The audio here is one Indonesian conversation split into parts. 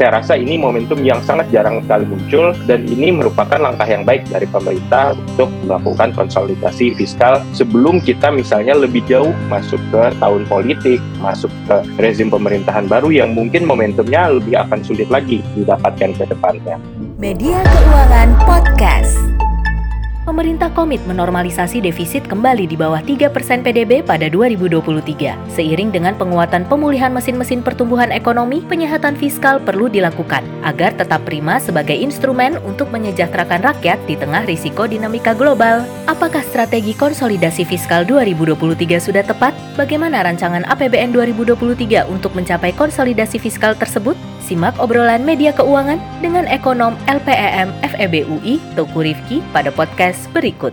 saya rasa ini momentum yang sangat jarang sekali muncul dan ini merupakan langkah yang baik dari pemerintah untuk melakukan konsolidasi fiskal sebelum kita misalnya lebih jauh masuk ke tahun politik, masuk ke rezim pemerintahan baru yang mungkin momentumnya lebih akan sulit lagi didapatkan ke depannya. Media Keuangan Podcast. Pemerintah komit menormalisasi defisit kembali di bawah 3% PDB pada 2023. Seiring dengan penguatan pemulihan mesin-mesin pertumbuhan ekonomi, penyehatan fiskal perlu dilakukan agar tetap prima sebagai instrumen untuk menyejahterakan rakyat di tengah risiko dinamika global. Apakah strategi konsolidasi fiskal 2023 sudah tepat? Bagaimana rancangan APBN 2023 untuk mencapai konsolidasi fiskal tersebut? Simak obrolan media keuangan dengan ekonom LPEM FEB UI, Toku Rifki, pada podcast berikut.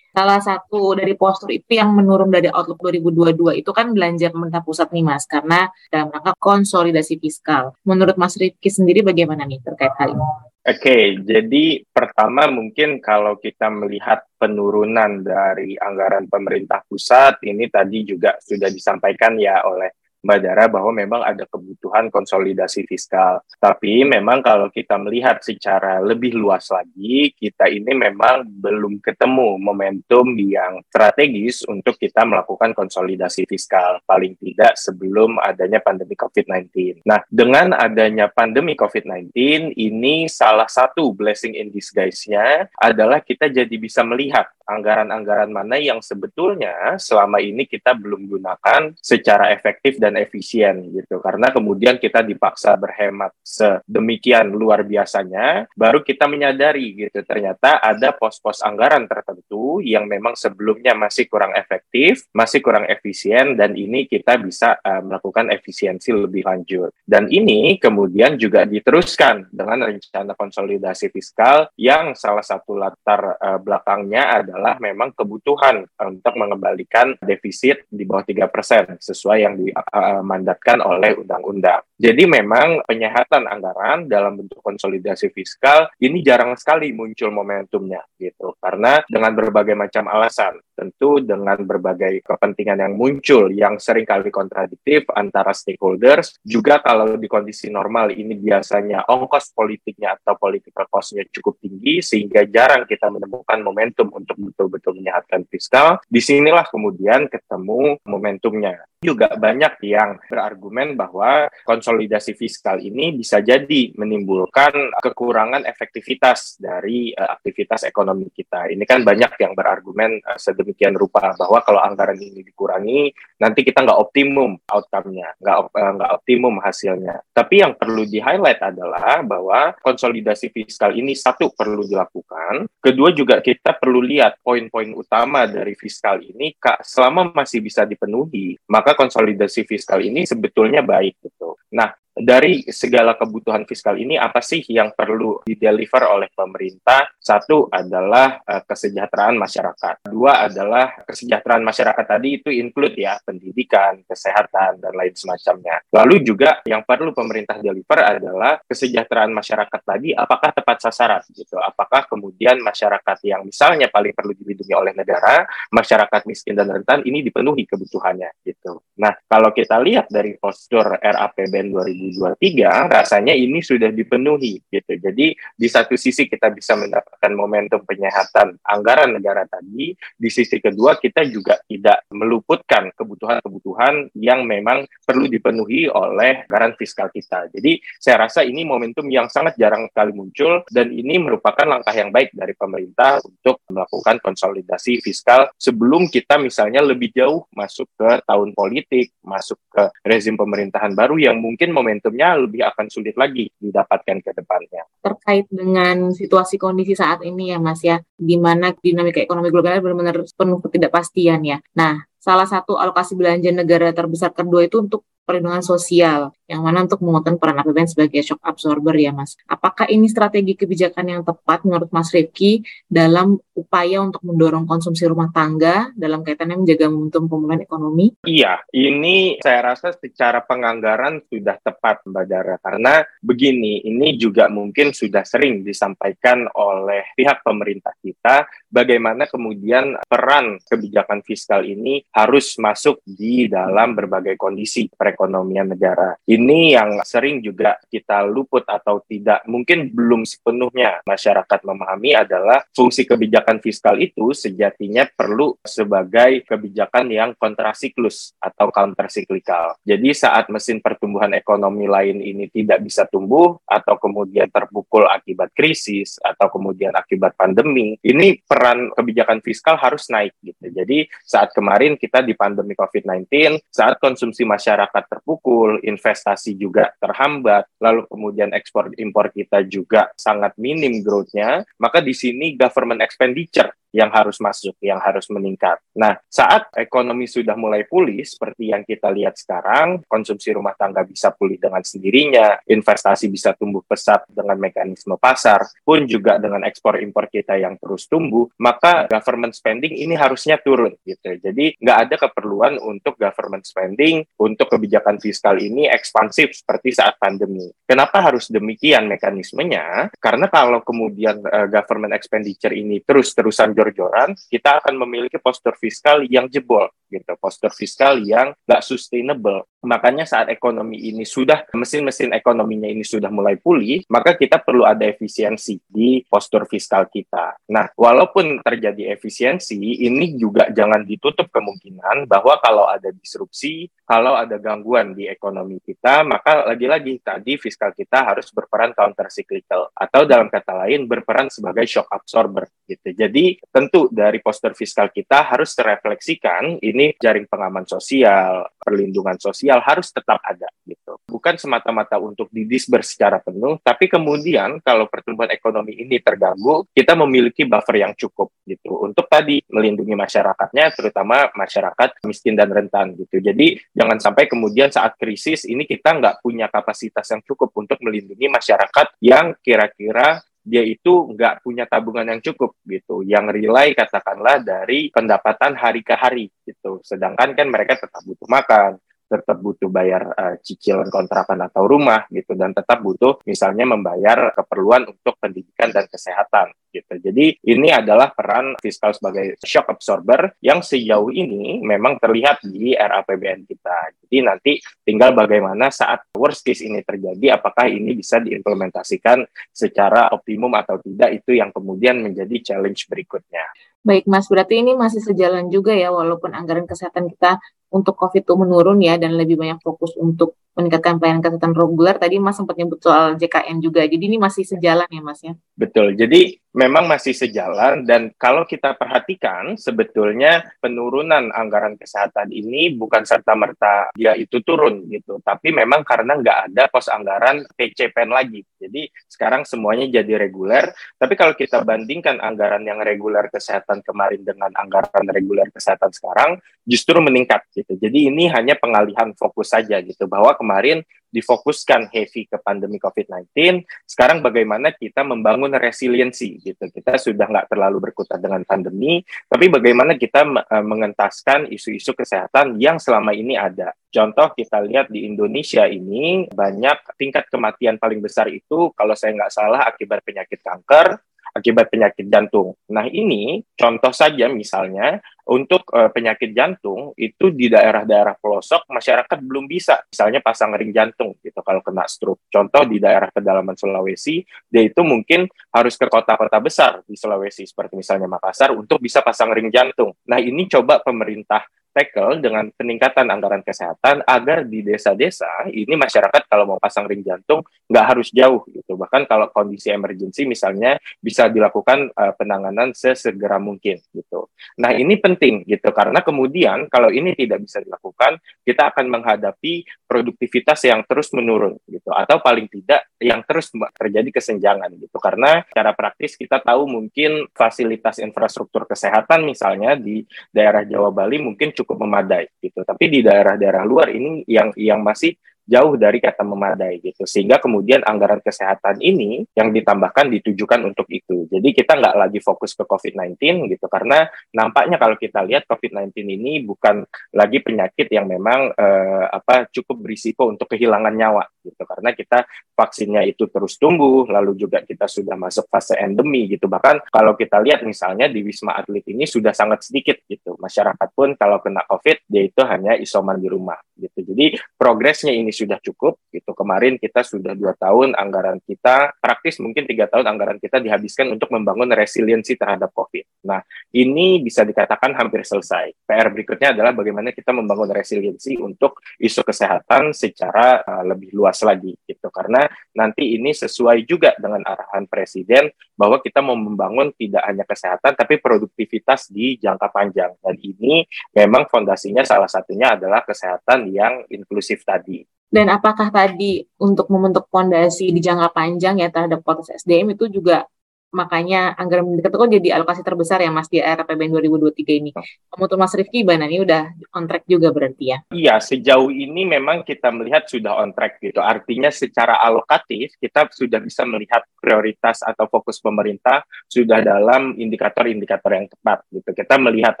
Salah satu dari postur itu yang menurun dari Outlook 2022 itu kan belanja pemerintah pusat nih Mas, karena dalam rangka konsolidasi fiskal. Menurut Mas Rifki sendiri bagaimana nih terkait hal ini? Oke, okay, jadi pertama mungkin kalau kita melihat penurunan dari anggaran pemerintah pusat, ini tadi juga sudah disampaikan ya oleh Mbak Dara bahwa memang ada kebutuhan konsolidasi fiskal. Tapi memang kalau kita melihat secara lebih luas lagi, kita ini memang belum ketemu momentum yang strategis untuk kita melakukan konsolidasi fiskal. Paling tidak sebelum adanya pandemi COVID-19. Nah, dengan adanya pandemi COVID-19, ini salah satu blessing in disguise-nya adalah kita jadi bisa melihat anggaran-anggaran mana yang sebetulnya selama ini kita belum gunakan secara efektif dan efisien gitu. Karena kemudian kita dipaksa berhemat sedemikian luar biasanya baru kita menyadari gitu. Ternyata ada pos-pos anggaran tertentu yang memang sebelumnya masih kurang efektif masih kurang efisien dan ini kita bisa uh, melakukan efisiensi lebih lanjut. Dan ini kemudian juga diteruskan dengan rencana konsolidasi fiskal yang salah satu latar uh, belakangnya ada adalah memang kebutuhan untuk mengembalikan defisit di bawah tiga persen sesuai yang dimandatkan oleh undang-undang. Jadi memang penyehatan anggaran dalam bentuk konsolidasi fiskal ini jarang sekali muncul momentumnya gitu. Karena dengan berbagai macam alasan, tentu dengan berbagai kepentingan yang muncul yang sering kali kontradiktif antara stakeholders, juga kalau di kondisi normal ini biasanya ongkos politiknya atau political cost-nya cukup tinggi sehingga jarang kita menemukan momentum untuk betul-betul menyehatkan fiskal, di sinilah kemudian ketemu momentumnya. Juga banyak yang berargumen bahwa konsolidasi fiskal ini bisa jadi menimbulkan kekurangan efektivitas dari uh, aktivitas ekonomi kita. Ini kan banyak yang berargumen uh, sedemikian rupa bahwa kalau anggaran ini dikurangi, nanti kita nggak optimum outcome-nya, nggak uh, nggak optimum hasilnya. Tapi yang perlu di-highlight adalah bahwa konsolidasi fiskal ini satu perlu dilakukan, kedua juga kita perlu lihat poin-poin utama dari fiskal ini selama masih bisa dipenuhi maka konsolidasi fiskal ini sebetulnya baik gitu. Nah dari segala kebutuhan fiskal ini apa sih yang perlu dideliver oleh pemerintah? Satu adalah uh, kesejahteraan masyarakat. Dua adalah kesejahteraan masyarakat tadi itu include ya pendidikan, kesehatan dan lain semacamnya. Lalu juga yang perlu pemerintah deliver adalah kesejahteraan masyarakat tadi apakah tepat sasaran gitu. Apakah kemudian masyarakat yang misalnya paling perlu dilindungi oleh negara, masyarakat miskin dan rentan ini dipenuhi kebutuhannya gitu. Nah, kalau kita lihat dari postur RAPBN 2000 2023 rasanya ini sudah dipenuhi gitu. Jadi di satu sisi kita bisa mendapatkan momentum penyehatan anggaran negara tadi, di sisi kedua kita juga tidak meluputkan kebutuhan-kebutuhan yang memang perlu dipenuhi oleh anggaran fiskal kita. Jadi saya rasa ini momentum yang sangat jarang sekali muncul dan ini merupakan langkah yang baik dari pemerintah untuk melakukan konsolidasi fiskal sebelum kita misalnya lebih jauh masuk ke tahun politik, masuk ke rezim pemerintahan baru yang mungkin momentum momentumnya lebih akan sulit lagi didapatkan ke depannya. Terkait dengan situasi kondisi saat ini ya Mas ya, di mana dinamika ekonomi global benar-benar penuh ketidakpastian ya. Nah, salah satu alokasi belanja negara terbesar kedua itu untuk perlindungan sosial, yang mana untuk menguatkan peran APBN sebagai shock absorber ya Mas. Apakah ini strategi kebijakan yang tepat menurut Mas Rifki dalam upaya untuk mendorong konsumsi rumah tangga dalam kaitannya menjaga momentum pemulihan ekonomi? Iya, ini saya rasa secara penganggaran sudah tepat Mbak Dara, karena begini, ini juga mungkin sudah sering disampaikan oleh pihak pemerintah kita, bagaimana kemudian peran kebijakan fiskal ini harus masuk di dalam berbagai kondisi perekonomian negara. Ini yang sering juga kita luput atau tidak mungkin belum sepenuhnya masyarakat memahami adalah fungsi kebijakan fiskal itu sejatinya perlu sebagai kebijakan yang kontrasiklus atau countercyclical. Jadi saat mesin pertumbuhan ekonomi lain ini tidak bisa tumbuh atau kemudian terpukul akibat krisis atau kemudian akibat pandemi, ini peran kebijakan fiskal harus naik gitu. Jadi saat kemarin kita di pandemi COVID-19, saat konsumsi masyarakat terpukul, investasi juga terhambat, lalu kemudian ekspor impor kita juga sangat minim growth-nya, maka di sini government expenditure yang harus masuk, yang harus meningkat. Nah, saat ekonomi sudah mulai pulih, seperti yang kita lihat sekarang, konsumsi rumah tangga bisa pulih dengan sendirinya, investasi bisa tumbuh pesat dengan mekanisme pasar, pun juga dengan ekspor impor kita yang terus tumbuh, maka government spending ini harusnya turun gitu. Jadi nggak ada keperluan untuk government spending untuk kebijakan fiskal ini ekspansif seperti saat pandemi. Kenapa harus demikian mekanismenya? Karena kalau kemudian uh, government expenditure ini terus-terusan jor-joran, kita akan memiliki postur fiskal yang jebol, gitu, postur fiskal yang nggak sustainable. Makanya saat ekonomi ini sudah, mesin-mesin ekonominya ini sudah mulai pulih, maka kita perlu ada efisiensi di postur fiskal kita. Nah, walaupun terjadi efisiensi, ini juga jangan ditutup kemungkinan bahwa kalau ada disrupsi, kalau ada gangguan di ekonomi kita, maka lagi-lagi tadi fiskal kita harus berperan counter cyclical atau dalam kata lain berperan sebagai shock absorber gitu. Jadi tentu dari postur fiskal kita harus terefleksikan ini jaring pengaman sosial, perlindungan sosial harus tetap ada gitu. Bukan semata-mata untuk didisburse secara penuh, tapi kemudian kalau pertumbuhan ekonomi ini terganggu, kita memiliki buffer yang cukup gitu untuk tadi melindungi masyarakatnya, terutama masyarakat miskin dan rentan gitu. Jadi jangan sampai kemudian saat krisis ini kita nggak punya kapasitas yang cukup untuk melindungi masyarakat yang kira-kira dia itu nggak punya tabungan yang cukup gitu, yang rely katakanlah dari pendapatan hari ke hari gitu. Sedangkan kan mereka tetap butuh makan, tetap butuh bayar uh, cicilan kontrakan atau rumah gitu. Dan tetap butuh misalnya membayar keperluan untuk pendidikan dan kesehatan gitu. Jadi ini adalah peran fiskal sebagai shock absorber yang sejauh ini memang terlihat di RAPBN kita. Jadi nanti tinggal bagaimana saat worst case ini terjadi apakah ini bisa diimplementasikan secara optimum atau tidak itu yang kemudian menjadi challenge berikutnya. Baik Mas, berarti ini masih sejalan juga ya walaupun anggaran kesehatan kita untuk COVID itu menurun ya dan lebih banyak fokus untuk meningkatkan pelayanan kesehatan reguler. Tadi Mas sempat nyebut soal JKN juga. Jadi ini masih sejalan ya Mas ya? Betul. Jadi memang masih sejalan dan kalau kita perhatikan sebetulnya penurunan anggaran kesehatan ini bukan serta-merta dia itu turun gitu. Tapi memang karena nggak ada pos anggaran PCPN lagi. Jadi sekarang semuanya jadi reguler. Tapi kalau kita bandingkan anggaran yang reguler kesehatan kemarin dengan anggaran reguler kesehatan sekarang justru meningkat gitu. Jadi ini hanya pengalihan fokus saja gitu bahwa kemarin difokuskan heavy ke pandemi COVID-19, sekarang bagaimana kita membangun resiliensi gitu. Kita sudah nggak terlalu berkutat dengan pandemi, tapi bagaimana kita uh, mengentaskan isu-isu kesehatan yang selama ini ada. Contoh kita lihat di Indonesia ini banyak tingkat kematian paling besar itu kalau saya nggak salah akibat penyakit kanker, akibat penyakit jantung. Nah, ini contoh saja misalnya untuk uh, penyakit jantung itu di daerah-daerah pelosok masyarakat belum bisa misalnya pasang ring jantung gitu kalau kena stroke. Contoh di daerah pedalaman Sulawesi, dia itu mungkin harus ke kota-kota besar di Sulawesi seperti misalnya Makassar untuk bisa pasang ring jantung. Nah, ini coba pemerintah tackle dengan peningkatan anggaran kesehatan agar di desa-desa ini masyarakat kalau mau pasang ring jantung nggak harus jauh gitu. Bahkan kalau kondisi emergensi misalnya bisa dilakukan uh, penanganan sesegera mungkin gitu. Nah ini penting gitu karena kemudian kalau ini tidak bisa dilakukan kita akan menghadapi produktivitas yang terus menurun gitu atau paling tidak yang terus terjadi kesenjangan gitu. Karena cara praktis kita tahu mungkin fasilitas infrastruktur kesehatan misalnya di daerah Jawa Bali mungkin cukup memadai gitu. Tapi di daerah-daerah luar ini yang yang masih jauh dari kata memadai gitu. Sehingga kemudian anggaran kesehatan ini yang ditambahkan ditujukan untuk itu. Jadi kita nggak lagi fokus ke COVID-19 gitu. Karena nampaknya kalau kita lihat COVID-19 ini bukan lagi penyakit yang memang eh, apa cukup berisiko untuk kehilangan nyawa gitu. Karena kita vaksinnya itu terus tumbuh lalu juga kita sudah masuk fase endemi gitu. Bahkan kalau kita lihat misalnya di Wisma Atlet ini sudah sangat sedikit gitu. Masyarakat pun kalau kena COVID dia itu hanya isoman di rumah gitu. Jadi progresnya ini sudah cukup gitu. Kemarin kita sudah dua tahun anggaran kita praktis mungkin tiga tahun anggaran kita dihabiskan untuk membangun resiliensi terhadap COVID. Nah ini bisa dikatakan hampir selesai. PR berikutnya adalah bagaimana kita membangun resiliensi untuk isu kesehatan secara uh, lebih luas lagi gitu. Karena nanti ini sesuai juga dengan arahan presiden bahwa kita mau membangun tidak hanya kesehatan tapi produktivitas di jangka panjang. Dan ini memang fondasinya salah satunya adalah kesehatan yang inklusif tadi. Dan apakah tadi untuk membentuk fondasi di jangka panjang ya terhadap kualitas SDM itu juga makanya anggaran pendidikan itu kan jadi alokasi terbesar ya Mas di era APBN 2023 ini. Kamu tuh Mas Rifki gimana ini udah on track juga berarti ya? Iya, sejauh ini memang kita melihat sudah on track gitu. Artinya secara alokatif kita sudah bisa melihat prioritas atau fokus pemerintah sudah dalam indikator-indikator yang tepat gitu. Kita melihat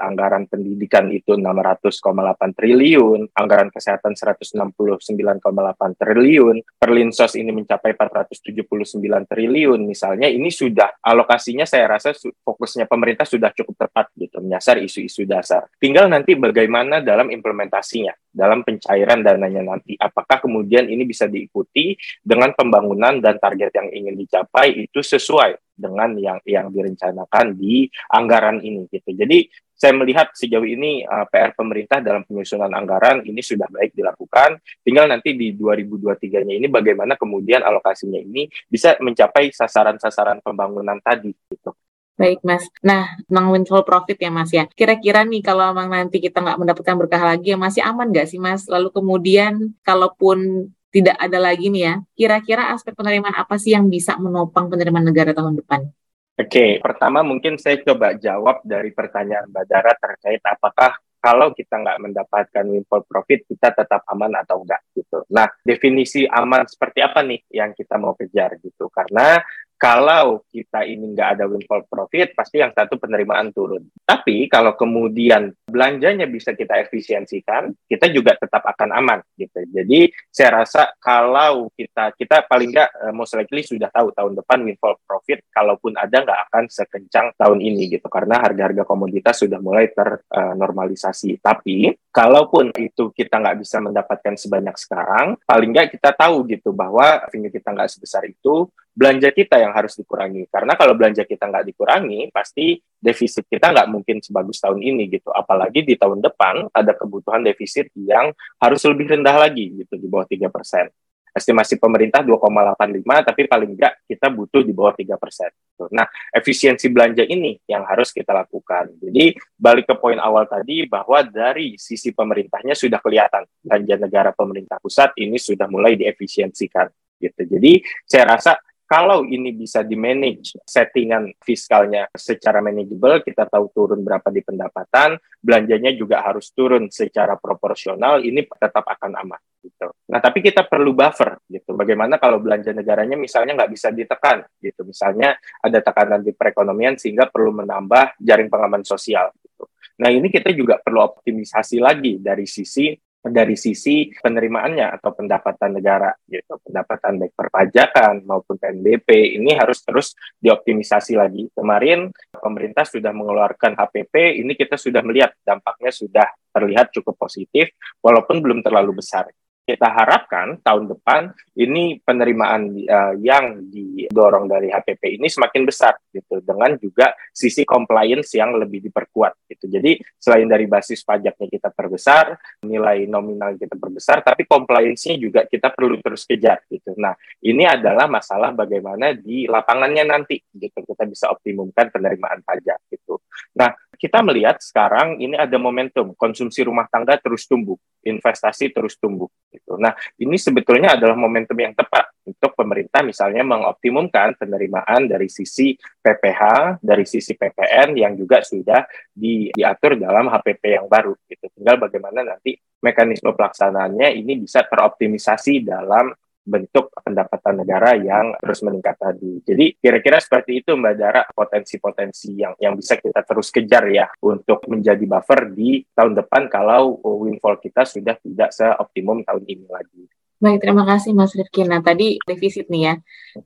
anggaran pendidikan itu 600,8 triliun, anggaran kesehatan 169,8 triliun, Perlinsos ini mencapai 479 triliun misalnya ini sudah alokasinya saya rasa fokusnya pemerintah sudah cukup tepat gitu menyasar isu-isu dasar. Tinggal nanti bagaimana dalam implementasinya, dalam pencairan dananya nanti. Apakah kemudian ini bisa diikuti dengan pembangunan dan target yang ingin dicapai itu sesuai dengan yang yang direncanakan di anggaran ini gitu. Jadi saya melihat sejauh ini uh, PR pemerintah dalam penyusunan anggaran ini sudah baik dilakukan. Tinggal nanti di 2023-nya ini bagaimana kemudian alokasinya ini bisa mencapai sasaran-sasaran pembangunan tadi gitu. Baik Mas. Nah, tentang windfall profit ya Mas ya. Kira-kira nih kalau memang nanti kita nggak mendapatkan berkah lagi ya masih aman nggak sih Mas? Lalu kemudian kalaupun tidak ada lagi nih ya, kira-kira aspek penerimaan apa sih yang bisa menopang penerimaan negara tahun depan? Oke, pertama mungkin saya coba jawab dari pertanyaan Mbak Dara terkait apakah kalau kita nggak mendapatkan windfall profit, kita tetap aman atau enggak gitu. Nah, definisi aman seperti apa nih yang kita mau kejar gitu? Karena kalau kita ini nggak ada windfall profit, pasti yang satu penerimaan turun. Tapi kalau kemudian belanjanya bisa kita efisiensikan, kita juga tetap akan aman gitu. Jadi saya rasa kalau kita kita paling nggak uh, most likely sudah tahu tahun depan windfall profit, kalaupun ada nggak akan sekencang tahun ini gitu, karena harga-harga komoditas sudah mulai ternormalisasi. Uh, Tapi kalaupun itu kita nggak bisa mendapatkan sebanyak sekarang, paling nggak kita tahu gitu bahwa revenue kita nggak sebesar itu, belanja kita yang harus dikurangi. Karena kalau belanja kita nggak dikurangi, pasti defisit kita nggak mungkin sebagus tahun ini gitu. Apalagi di tahun depan ada kebutuhan defisit yang harus lebih rendah lagi gitu di bawah tiga persen. Estimasi pemerintah 2,85, tapi paling nggak kita butuh di bawah tiga persen. Gitu. Nah, efisiensi belanja ini yang harus kita lakukan. Jadi balik ke poin awal tadi bahwa dari sisi pemerintahnya sudah kelihatan belanja negara pemerintah pusat ini sudah mulai diefisiensikan. Gitu. Jadi saya rasa kalau ini bisa di manage settingan fiskalnya secara manageable, kita tahu turun berapa di pendapatan, belanjanya juga harus turun secara proporsional, ini tetap akan aman. Gitu. Nah, tapi kita perlu buffer, gitu. Bagaimana kalau belanja negaranya misalnya nggak bisa ditekan, gitu. Misalnya ada tekanan di perekonomian sehingga perlu menambah jaring pengaman sosial. Gitu. Nah, ini kita juga perlu optimisasi lagi dari sisi dari sisi penerimaannya atau pendapatan negara gitu. Pendapatan baik perpajakan maupun PNBP ini harus terus dioptimisasi lagi. Kemarin pemerintah sudah mengeluarkan HPP ini kita sudah melihat dampaknya sudah terlihat cukup positif walaupun belum terlalu besar kita harapkan tahun depan ini penerimaan uh, yang didorong dari HPP ini semakin besar gitu dengan juga sisi compliance yang lebih diperkuat gitu. Jadi selain dari basis pajaknya kita perbesar, nilai nominal kita perbesar, tapi compliance-nya juga kita perlu terus kejar gitu. Nah, ini adalah masalah bagaimana di lapangannya nanti gitu kita bisa optimumkan penerimaan pajak gitu. Nah, kita melihat sekarang ini ada momentum konsumsi rumah tangga terus tumbuh, investasi terus tumbuh. Gitu. Nah, ini sebetulnya adalah momentum yang tepat untuk pemerintah misalnya mengoptimumkan penerimaan dari sisi PPH, dari sisi PPN yang juga sudah di, diatur dalam HPP yang baru. Gitu. Tinggal bagaimana nanti mekanisme pelaksanaannya ini bisa teroptimisasi dalam bentuk pendapatan negara yang terus meningkat tadi. Jadi kira-kira seperti itu Mbak Dara potensi-potensi yang yang bisa kita terus kejar ya untuk menjadi buffer di tahun depan kalau windfall kita sudah tidak seoptimum tahun ini lagi. Baik, terima kasih Mas Rifki. Nah, tadi defisit nih ya,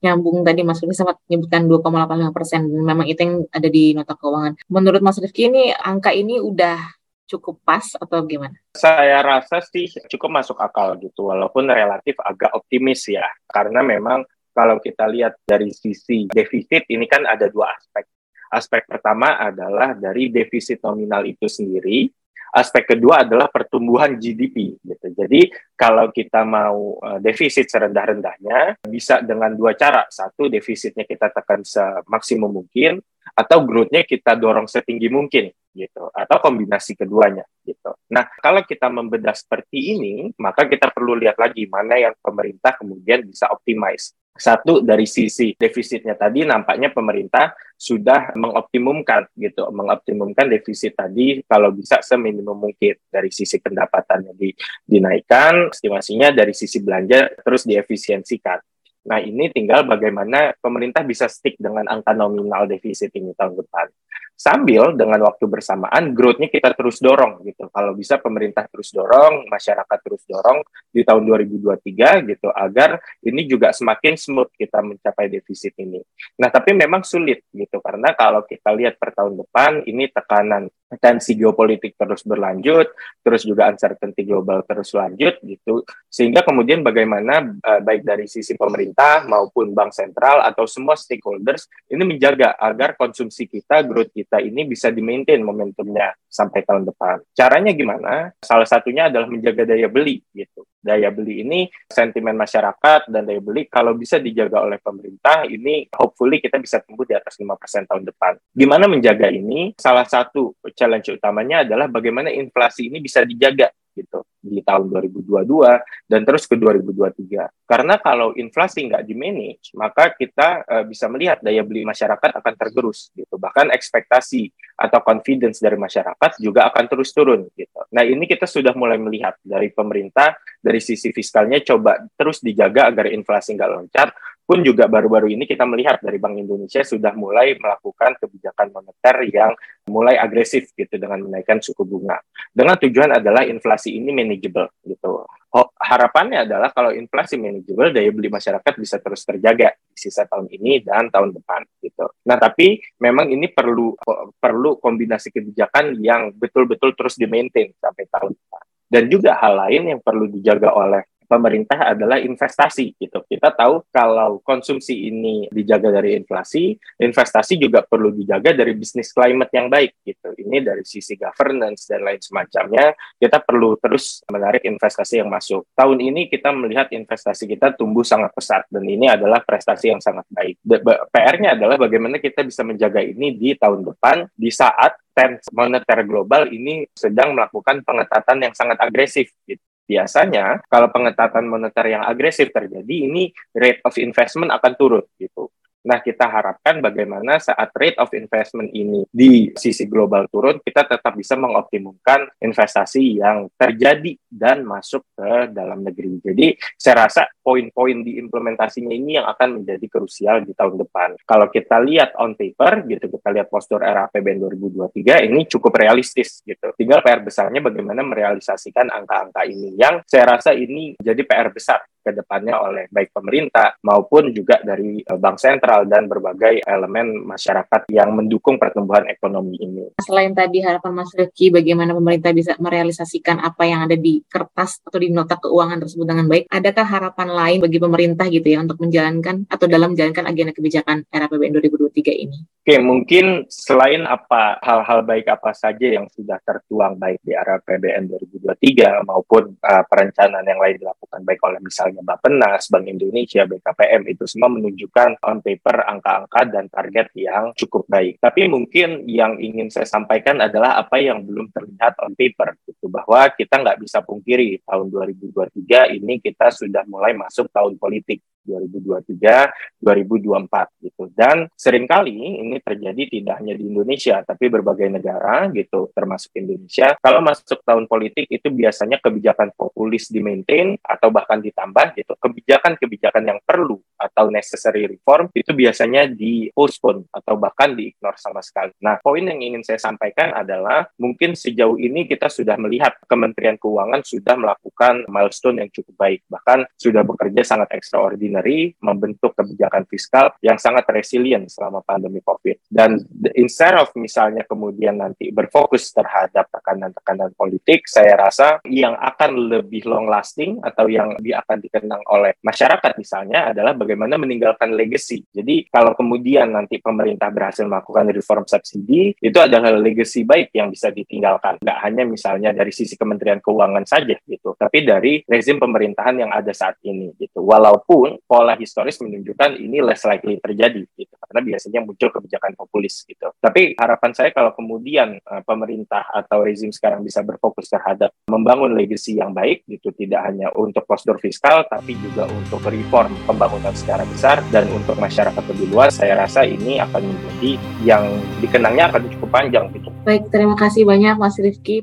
nyambung tadi Mas Rifki sempat menyebutkan 2,85 persen. Memang itu yang ada di nota keuangan. Menurut Mas Rifki ini angka ini udah cukup pas atau gimana? Saya rasa sih cukup masuk akal gitu, walaupun relatif agak optimis ya. Karena memang kalau kita lihat dari sisi defisit ini kan ada dua aspek. Aspek pertama adalah dari defisit nominal itu sendiri, aspek kedua adalah pertumbuhan GDP gitu. Jadi kalau kita mau uh, defisit serendah-rendahnya bisa dengan dua cara. Satu defisitnya kita tekan semaksimum mungkin atau growth-nya kita dorong setinggi mungkin gitu atau kombinasi keduanya gitu. Nah, kalau kita membedah seperti ini, maka kita perlu lihat lagi mana yang pemerintah kemudian bisa optimize. Satu dari sisi defisitnya tadi nampaknya pemerintah sudah mengoptimumkan gitu, mengoptimumkan defisit tadi kalau bisa seminimum mungkin dari sisi pendapatannya di, dinaikkan, estimasinya dari sisi belanja terus diefisiensikan. Nah, ini tinggal bagaimana pemerintah bisa stick dengan angka nominal defisit ini tahun depan. Sambil dengan waktu bersamaan growth-nya kita terus dorong gitu. Kalau bisa pemerintah terus dorong, masyarakat terus dorong di tahun 2023 gitu agar ini juga semakin smooth kita mencapai defisit ini. Nah, tapi memang sulit gitu karena kalau kita lihat per tahun depan ini tekanan tensi geopolitik terus berlanjut, terus juga uncertainty global terus lanjut gitu, sehingga kemudian bagaimana uh, baik dari sisi pemerintah maupun bank sentral atau semua stakeholders ini menjaga agar konsumsi kita, growth kita ini bisa di-maintain momentumnya sampai tahun depan. Caranya gimana? Salah satunya adalah menjaga daya beli gitu. Daya beli ini sentimen masyarakat dan daya beli kalau bisa dijaga oleh pemerintah ini hopefully kita bisa tumbuh di atas 5% tahun depan. Gimana menjaga ini? Salah satu challenge utamanya adalah bagaimana inflasi ini bisa dijaga gitu di tahun 2022 dan terus ke 2023. Karena kalau inflasi nggak di manage, maka kita uh, bisa melihat daya beli masyarakat akan tergerus gitu. Bahkan ekspektasi atau confidence dari masyarakat juga akan terus turun gitu. Nah, ini kita sudah mulai melihat dari pemerintah dari sisi fiskalnya coba terus dijaga agar inflasi nggak loncat pun juga baru-baru ini kita melihat dari Bank Indonesia sudah mulai melakukan kebijakan moneter yang mulai agresif gitu dengan menaikkan suku bunga. Dengan tujuan adalah inflasi ini manageable gitu. Harapannya adalah kalau inflasi manageable, daya beli masyarakat bisa terus terjaga di sisa tahun ini dan tahun depan gitu. Nah, tapi memang ini perlu perlu kombinasi kebijakan yang betul-betul terus di-maintain sampai tahun depan. Dan juga hal lain yang perlu dijaga oleh pemerintah adalah investasi gitu. Kita tahu kalau konsumsi ini dijaga dari inflasi, investasi juga perlu dijaga dari bisnis climate yang baik gitu. Ini dari sisi governance dan lain semacamnya, kita perlu terus menarik investasi yang masuk. Tahun ini kita melihat investasi kita tumbuh sangat pesat dan ini adalah prestasi yang sangat baik. PR-nya adalah bagaimana kita bisa menjaga ini di tahun depan di saat moneter global ini sedang melakukan pengetatan yang sangat agresif gitu biasanya kalau pengetatan moneter yang agresif terjadi ini rate of investment akan turun gitu. Nah, kita harapkan bagaimana saat rate of investment ini di sisi global turun, kita tetap bisa mengoptimumkan investasi yang terjadi dan masuk ke dalam negeri. Jadi, saya rasa poin-poin di implementasinya ini yang akan menjadi krusial di tahun depan. Kalau kita lihat on paper, gitu, kita lihat postur RAPBN 2023, ini cukup realistis, gitu. Tinggal PR besarnya bagaimana merealisasikan angka-angka ini, yang saya rasa ini jadi PR besar ke depannya oleh baik pemerintah maupun juga dari eh, bank sentral dan berbagai elemen masyarakat yang mendukung pertumbuhan ekonomi ini. Selain tadi harapan Mas Rifki bagaimana pemerintah bisa merealisasikan apa yang ada di kertas atau di nota keuangan tersebut dengan baik, adakah harapan lain bagi pemerintah gitu ya untuk menjalankan atau dalam menjalankan agenda kebijakan era PBN 2023 ini? Oke, mungkin selain apa hal-hal baik apa saja yang sudah tertuang baik di era PBN 2023 maupun uh, perencanaan yang lain dilakukan baik oleh misalnya Bappenas, Bank Indonesia, BKPM itu semua menunjukkan on paper angka-angka dan target yang cukup baik. Tapi mungkin yang ingin saya sampaikan adalah apa yang belum terlihat on paper gitu bahwa kita nggak bisa pungkiri tahun 2023 ini kita sudah mulai masuk tahun politik 2023, 2024 gitu. Dan sering kali ini terjadi tidak hanya di Indonesia tapi berbagai negara gitu termasuk Indonesia. Kalau masuk tahun politik itu biasanya kebijakan populis di maintain atau bahkan ditambah gitu. Kebijakan-kebijakan yang perlu atau necessary reform itu biasanya di postpone atau bahkan di ignore sama sekali. Nah, poin yang ingin saya sampaikan adalah mungkin sejauh ini kita sudah melihat Kementerian Keuangan sudah melakukan milestone yang cukup baik. Bahkan sudah bekerja sangat extraordinary membentuk kebijakan fiskal yang sangat resilient selama pandemi COVID. Dan instead of misalnya kemudian nanti berfokus terhadap tekanan-tekanan politik, saya rasa yang akan lebih long lasting atau yang akan dikenang oleh masyarakat misalnya adalah bagaimana meninggalkan legacy. Jadi kalau kemudian nanti pemerintah berhasil melakukan reform subsidi, itu adalah legacy baik yang bisa ditinggalkan. Nggak hanya misalnya dari sisi Kementerian Keuangan saja gitu, tapi dari rezim pemerintahan yang ada saat ini gitu. Walaupun pola historis menunjukkan ini less likely terjadi gitu, karena biasanya muncul kebijakan populis gitu. Tapi harapan saya kalau kemudian uh, pemerintah atau rezim sekarang bisa berfokus terhadap membangun legacy yang baik gitu, tidak hanya untuk postur fiskal, tapi juga untuk reform pembangunan secara besar dan untuk masyarakat lebih luas, saya rasa ini akan menjadi yang dikenangnya akan cukup panjang gitu. Baik, terima kasih banyak Mas Rifki.